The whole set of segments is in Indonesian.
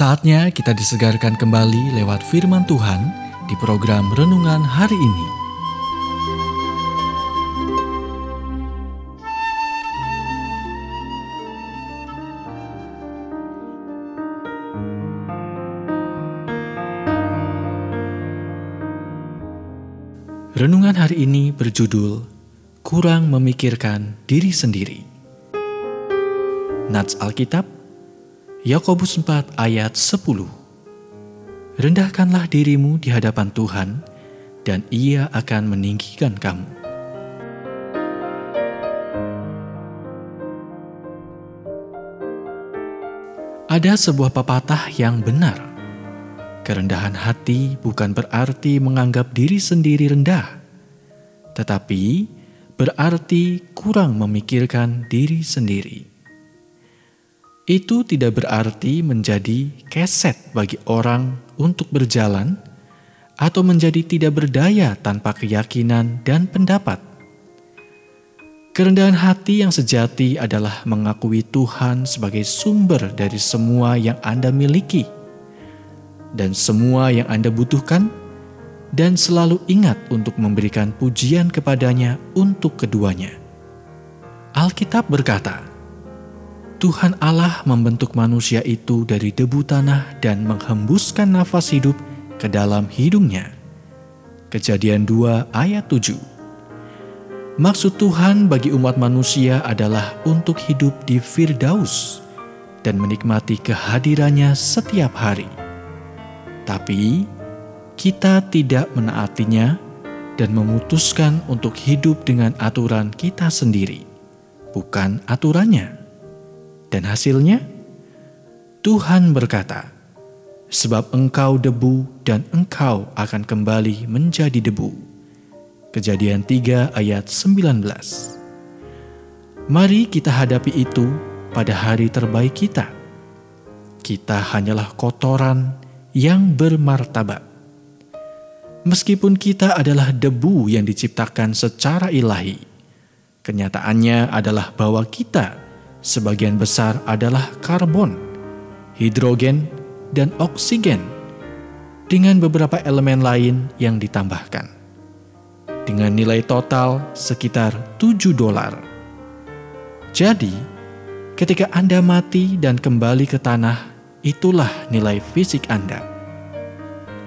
Saatnya kita disegarkan kembali lewat firman Tuhan di program renungan hari ini. Renungan hari ini berjudul Kurang Memikirkan Diri Sendiri. Nats Alkitab Yakobus 4 ayat 10 Rendahkanlah dirimu di hadapan Tuhan dan ia akan meninggikan kamu. Ada sebuah pepatah yang benar. Kerendahan hati bukan berarti menganggap diri sendiri rendah, tetapi berarti kurang memikirkan diri sendiri itu tidak berarti menjadi keset bagi orang untuk berjalan atau menjadi tidak berdaya tanpa keyakinan dan pendapat. Kerendahan hati yang sejati adalah mengakui Tuhan sebagai sumber dari semua yang Anda miliki dan semua yang Anda butuhkan, dan selalu ingat untuk memberikan pujian kepadanya untuk keduanya. Alkitab berkata, Tuhan Allah membentuk manusia itu dari debu tanah dan menghembuskan nafas hidup ke dalam hidungnya. Kejadian 2 ayat 7 Maksud Tuhan bagi umat manusia adalah untuk hidup di Firdaus dan menikmati kehadirannya setiap hari. Tapi kita tidak menaatinya dan memutuskan untuk hidup dengan aturan kita sendiri, bukan aturannya. Dan hasilnya, Tuhan berkata, Sebab engkau debu dan engkau akan kembali menjadi debu. Kejadian 3 ayat 19 Mari kita hadapi itu pada hari terbaik kita. Kita hanyalah kotoran yang bermartabat. Meskipun kita adalah debu yang diciptakan secara ilahi, kenyataannya adalah bahwa kita sebagian besar adalah karbon, hidrogen, dan oksigen, dengan beberapa elemen lain yang ditambahkan. Dengan nilai total sekitar 7 dolar. Jadi, ketika Anda mati dan kembali ke tanah, itulah nilai fisik Anda.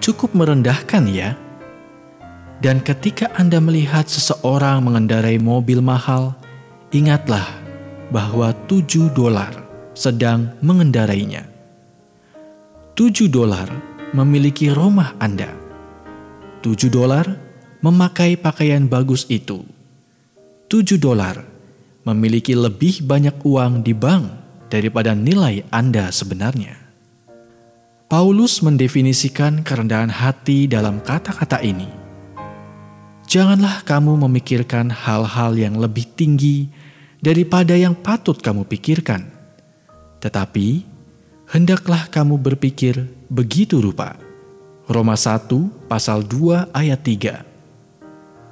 Cukup merendahkan ya. Dan ketika Anda melihat seseorang mengendarai mobil mahal, ingatlah bahwa 7 dolar sedang mengendarainya. 7 dolar memiliki rumah Anda. 7 dolar memakai pakaian bagus itu. 7 dolar memiliki lebih banyak uang di bank daripada nilai Anda sebenarnya. Paulus mendefinisikan kerendahan hati dalam kata-kata ini. Janganlah kamu memikirkan hal-hal yang lebih tinggi daripada yang patut kamu pikirkan. Tetapi, hendaklah kamu berpikir begitu rupa. Roma 1 pasal 2 ayat 3.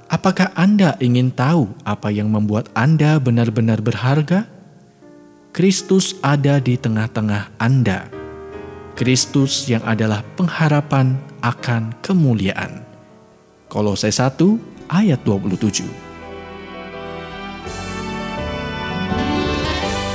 Apakah Anda ingin tahu apa yang membuat Anda benar-benar berharga? Kristus ada di tengah-tengah Anda. Kristus yang adalah pengharapan akan kemuliaan. Kolose 1 ayat 27.